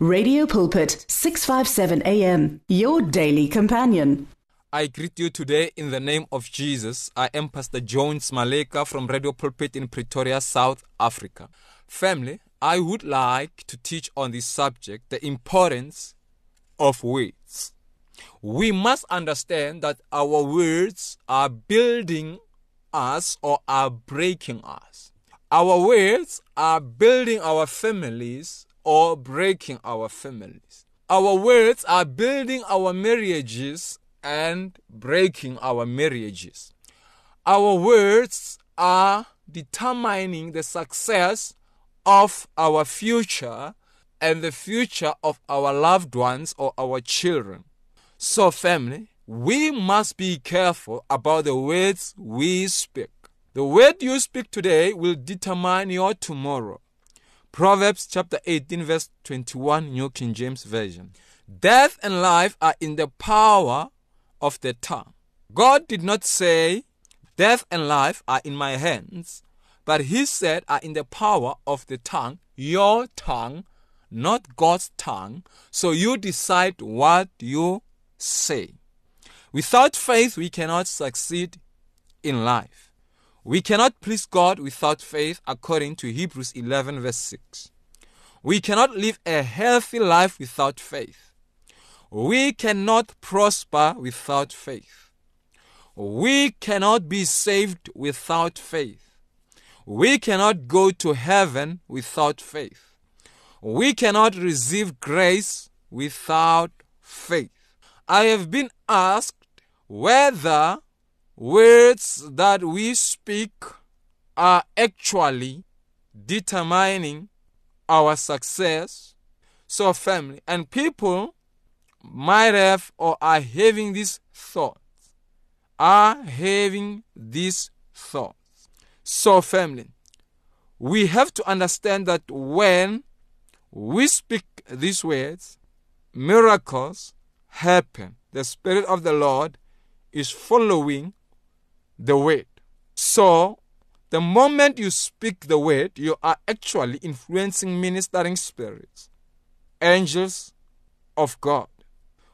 Radio Pulpit 657 AM your daily companion. I greet you today in the name of Jesus. I am Pastor Jones Maleka from Radio Pulpit in Pretoria, South Africa. Family, I would like to teach on this subject the importance of words. We must understand that our words are building us or are breaking us. Our words are building our families or breaking our families. Our words are building our marriages and breaking our marriages. Our words are determining the success of our future and the future of our loved ones or our children. So, family, we must be careful about the words we speak. The word you speak today will determine your tomorrow. Proverbs chapter 18, verse 21, New King James Version. Death and life are in the power of the tongue. God did not say, Death and life are in my hands, but He said, are in the power of the tongue, your tongue, not God's tongue. So you decide what you say. Without faith, we cannot succeed in life. We cannot please God without faith, according to Hebrews 11, verse 6. We cannot live a healthy life without faith. We cannot prosper without faith. We cannot be saved without faith. We cannot go to heaven without faith. We cannot receive grace without faith. I have been asked whether words that we speak are actually determining our success. So, family and people might have or are having these thoughts, are having these thoughts. So, family, we have to understand that when we speak these words, miracles happen. The Spirit of the Lord is following the word. So, the moment you speak the word, you are actually influencing ministering spirits, angels of God.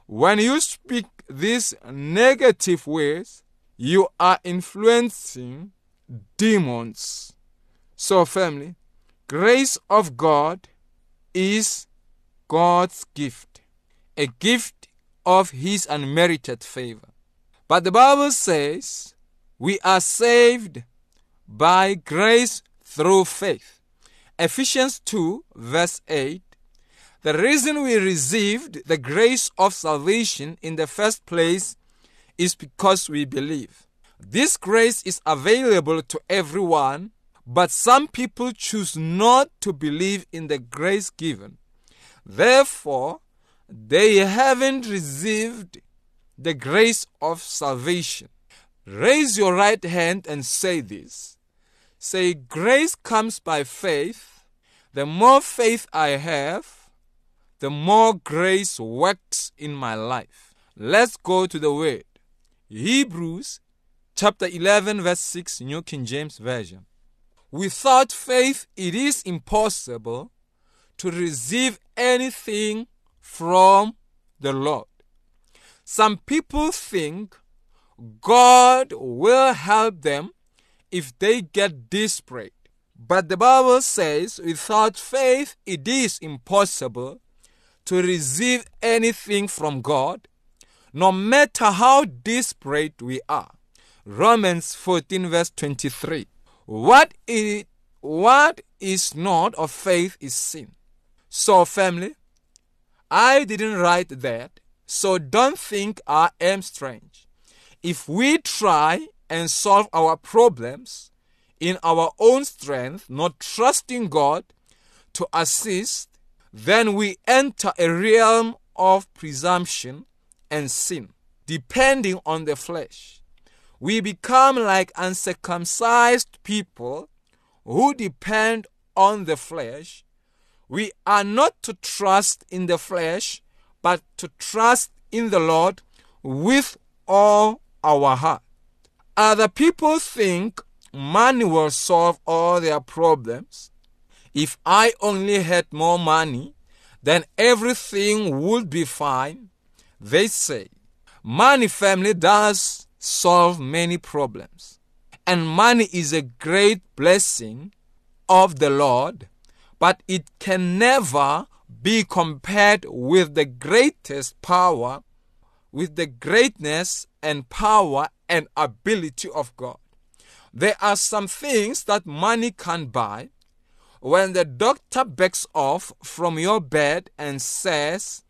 When you speak these negative words, you are influencing demons. So, family, grace of God is God's gift, a gift of His unmerited favor. But the Bible says we are saved by grace through faith. Ephesians 2, verse 8. The reason we received the grace of salvation in the first place is because we believe. This grace is available to everyone, but some people choose not to believe in the grace given. Therefore, they haven't received the grace of salvation. Raise your right hand and say this. Say, Grace comes by faith. The more faith I have, the more grace works in my life. Let's go to the word. Hebrews chapter 11, verse 6, New King James Version. Without faith, it is impossible to receive anything from the Lord. Some people think God will help them if they get desperate. But the Bible says without faith it is impossible to receive anything from God, no matter how desperate we are. Romans 14, verse 23. What is, what is not of faith is sin. So, family, I didn't write that, so don't think I am strange. If we try and solve our problems in our own strength, not trusting God to assist, then we enter a realm of presumption and sin, depending on the flesh. We become like uncircumcised people who depend on the flesh. We are not to trust in the flesh, but to trust in the Lord with all our heart. Other people think money will solve all their problems. If I only had more money, then everything would be fine. They say money family does solve many problems. And money is a great blessing of the Lord, but it can never be compared with the greatest power, with the greatness and power and ability of God. There are some things that money can't buy. When the doctor backs off from your bed and says,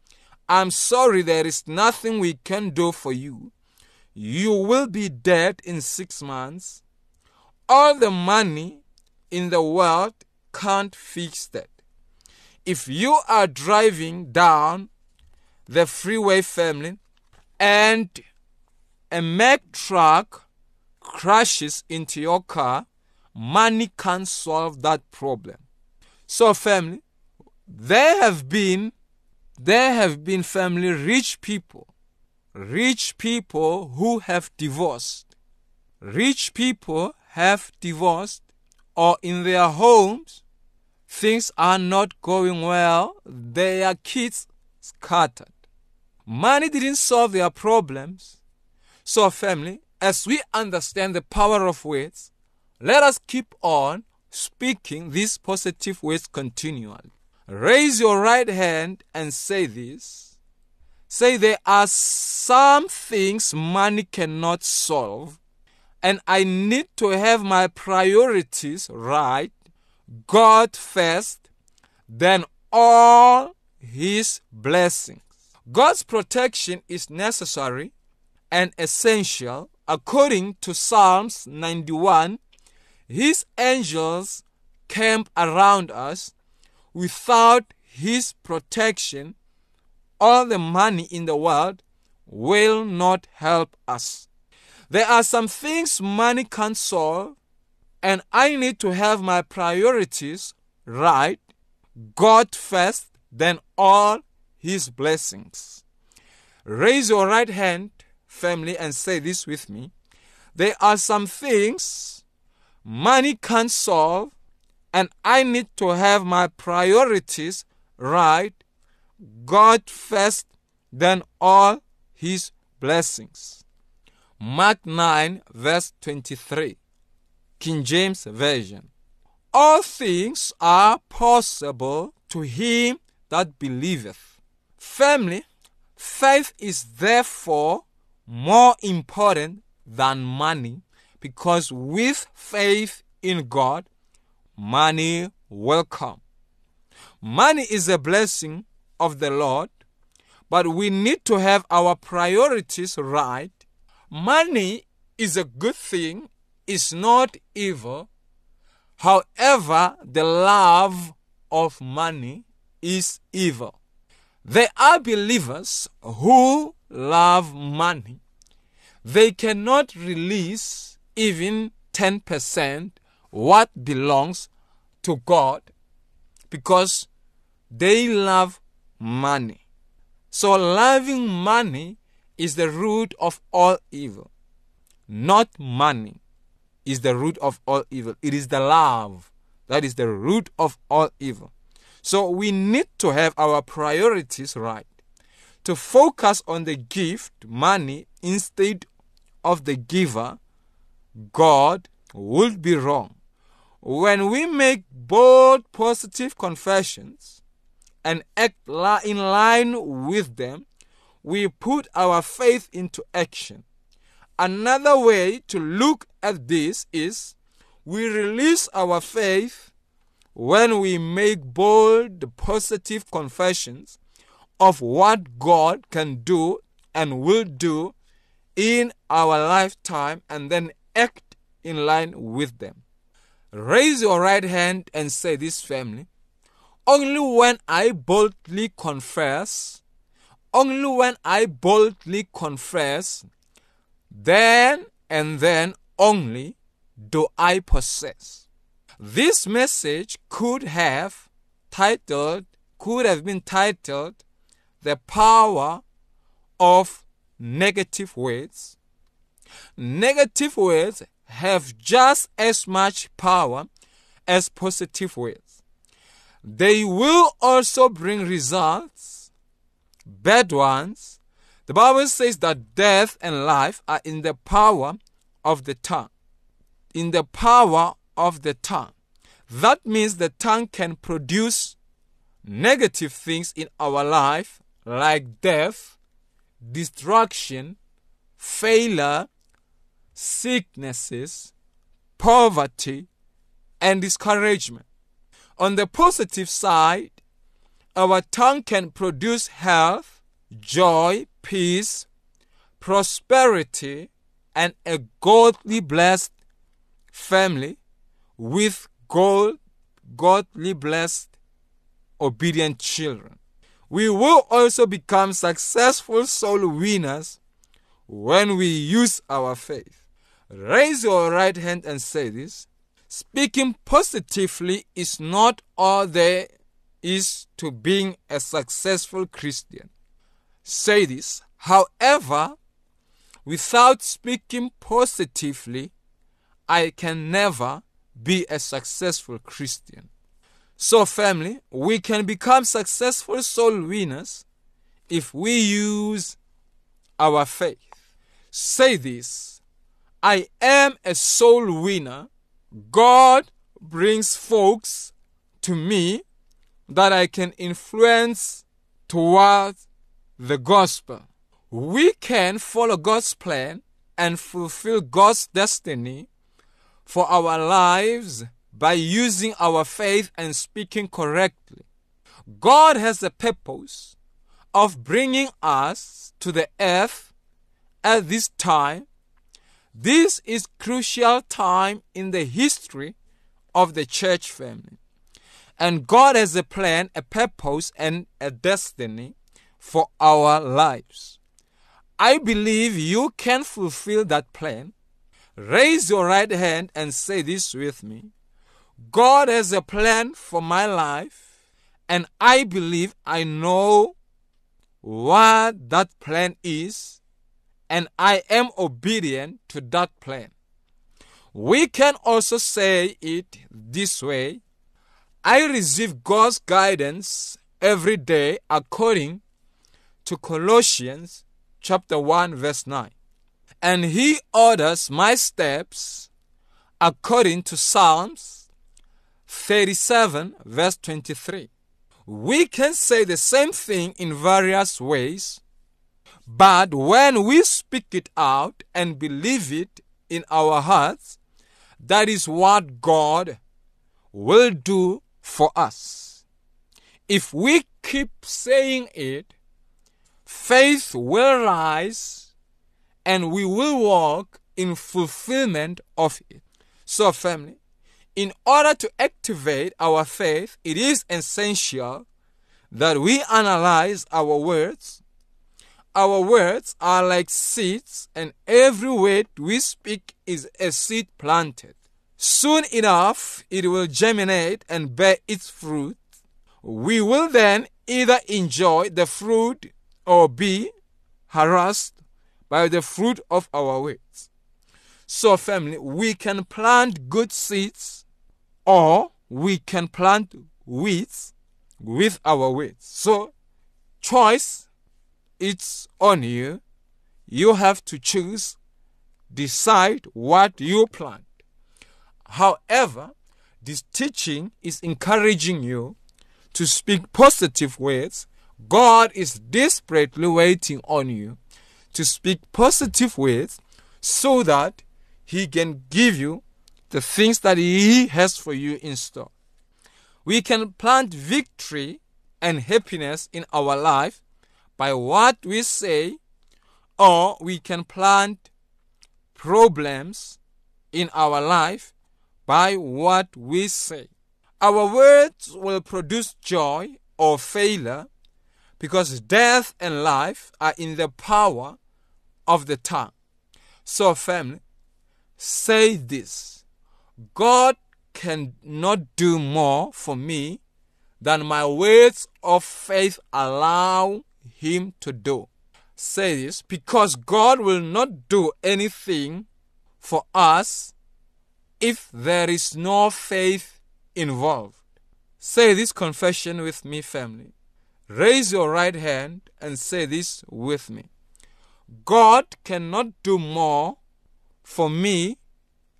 I'm sorry, there is nothing we can do for you, you will be dead in six months. All the money in the world can't fix that. If you are driving down the freeway family and a Mack truck crashes into your car, money can't solve that problem. So, family, there have been there have been family rich people, rich people who have divorced. Rich people have divorced or in their homes things are not going well, their kids scattered. Money didn't solve their problems. So, family, as we understand the power of words, let us keep on speaking these positive words continually. Raise your right hand and say this. Say, There are some things money cannot solve, and I need to have my priorities right. God first, then all His blessings. God's protection is necessary and essential according to Psalms 91 his angels camp around us. Without His protection, all the money in the world will not help us. There are some things money can't solve, and I need to have my priorities right. God first, then all His blessings. Raise your right hand, family, and say this with me. There are some things money can't solve, and I need to have my priorities right. God first, then all his blessings. Mark 9, verse 23, King James Version. All things are possible to him that believeth. Family, faith is therefore more important than money because with faith in God, money will come. Money is a blessing of the Lord, but we need to have our priorities right. Money is a good thing, it's not evil. However, the love of money is evil. There are believers who love money. They cannot release even 10% what belongs to God because they love money. So, loving money is the root of all evil. Not money is the root of all evil, it is the love that is the root of all evil. So, we need to have our priorities right. To focus on the gift, money, instead of the giver God would be wrong. When we make bold positive confessions and act in line with them, we put our faith into action. Another way to look at this is we release our faith when we make bold positive confessions of what God can do and will do in our lifetime and then act in line with them. Raise your right hand and say, This family, only when I boldly confess, only when I boldly confess, then and then only do I possess. This message could have titled, could have been titled, The Power of Negative Words Negative words have just as much power as positive words. they will also bring results, bad ones. The Bible says that death and life are in the power of the tongue. In the power of the tongue. That means the tongue can produce negative things in our life like death, destruction, failure, sicknesses, poverty, and discouragement. On the positive side, our tongue can produce health, joy, peace, prosperity, and a godly blessed family with God, godly blessed obedient children. We will also become successful soul winners when we use our faith. Raise your right hand and say this. Speaking positively is not all there is to being a successful Christian. Say this. However, without speaking positively, I can never be a successful Christian. So, family, we can become successful soul winners if we use our faith. Say this I am a soul winner. God brings folks to me that I can influence towards the gospel. We can follow God's plan and fulfill God's destiny for our lives by using our faith and speaking correctly. God has a purpose of bringing us to the earth at this time. This is crucial time in the history of the church family. And God has a plan, a purpose, and a destiny for our lives. I believe you can fulfill that plan. Raise your right hand and say this with me. God has a plan for my life, and I believe I know what that plan is, and I am obedient to that plan. We can also say it this way I receive God's guidance every day according to Colossians chapter 1 verse 9. And he orders my steps according to Psalms 37 verse 23. We can say the same thing in various ways, but when we speak it out and believe it in our hearts, that is what God will do for us. If we keep saying it, faith will rise and we will walk in fulfillment of it. So, family, in order to activate our faith, it is essential that we analyze our words. Our words are like seeds, and every word we speak is a seed planted. Soon enough, it will germinate and bear its fruit. We will then either enjoy the fruit or be harassed by the fruit of our words. So, family, we can plant good seeds or we can plant weeds with our words. So, choice it's on you. You have to choose, decide what you plant. However, this teaching is encouraging you to speak positive words. God is desperately waiting on you to speak positive words so that He can give you the things that He has for you in store. We can plant victory and happiness in our life by what we say, or we can plant problems in our life by what we say. Our words will produce joy or failure because death and life are in the power of the tongue. So, family, say this God cannot do more for me than my words of faith allow him to do. Say this because God will not do anything for us if there is no faith involved. Say this confession with me, family. Raise your right hand and say this with me. God cannot do more for me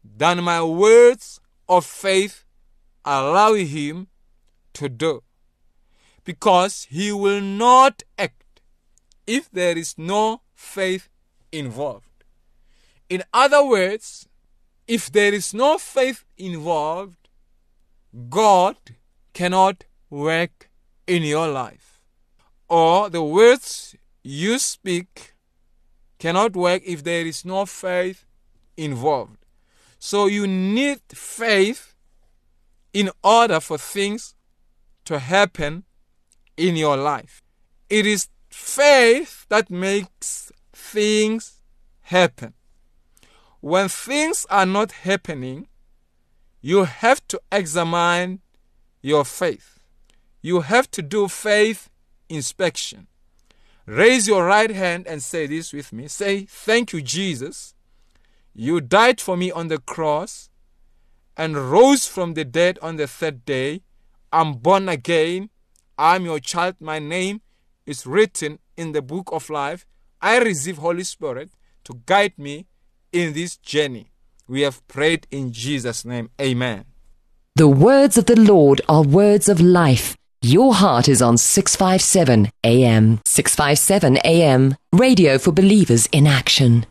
than my words of faith allow him to do. Because he will not act if there is no faith involved. In other words, if there is no faith involved, God cannot work in your life. Or the words you speak cannot work if there is no faith involved. So you need faith in order for things to happen in your life. It is faith that makes things happen. When things are not happening, you have to examine your faith. You have to do faith inspection. Raise your right hand and say this with me. Say, Thank you, Jesus. You died for me on the cross and rose from the dead on the third day. I'm born again. I'm your child. My name is written in the book of life. I receive Holy Spirit to guide me in this journey. We have prayed in Jesus' name. Amen. The words of the Lord are words of life. Your heart is on 657 AM. 657 AM. Radio for believers in action.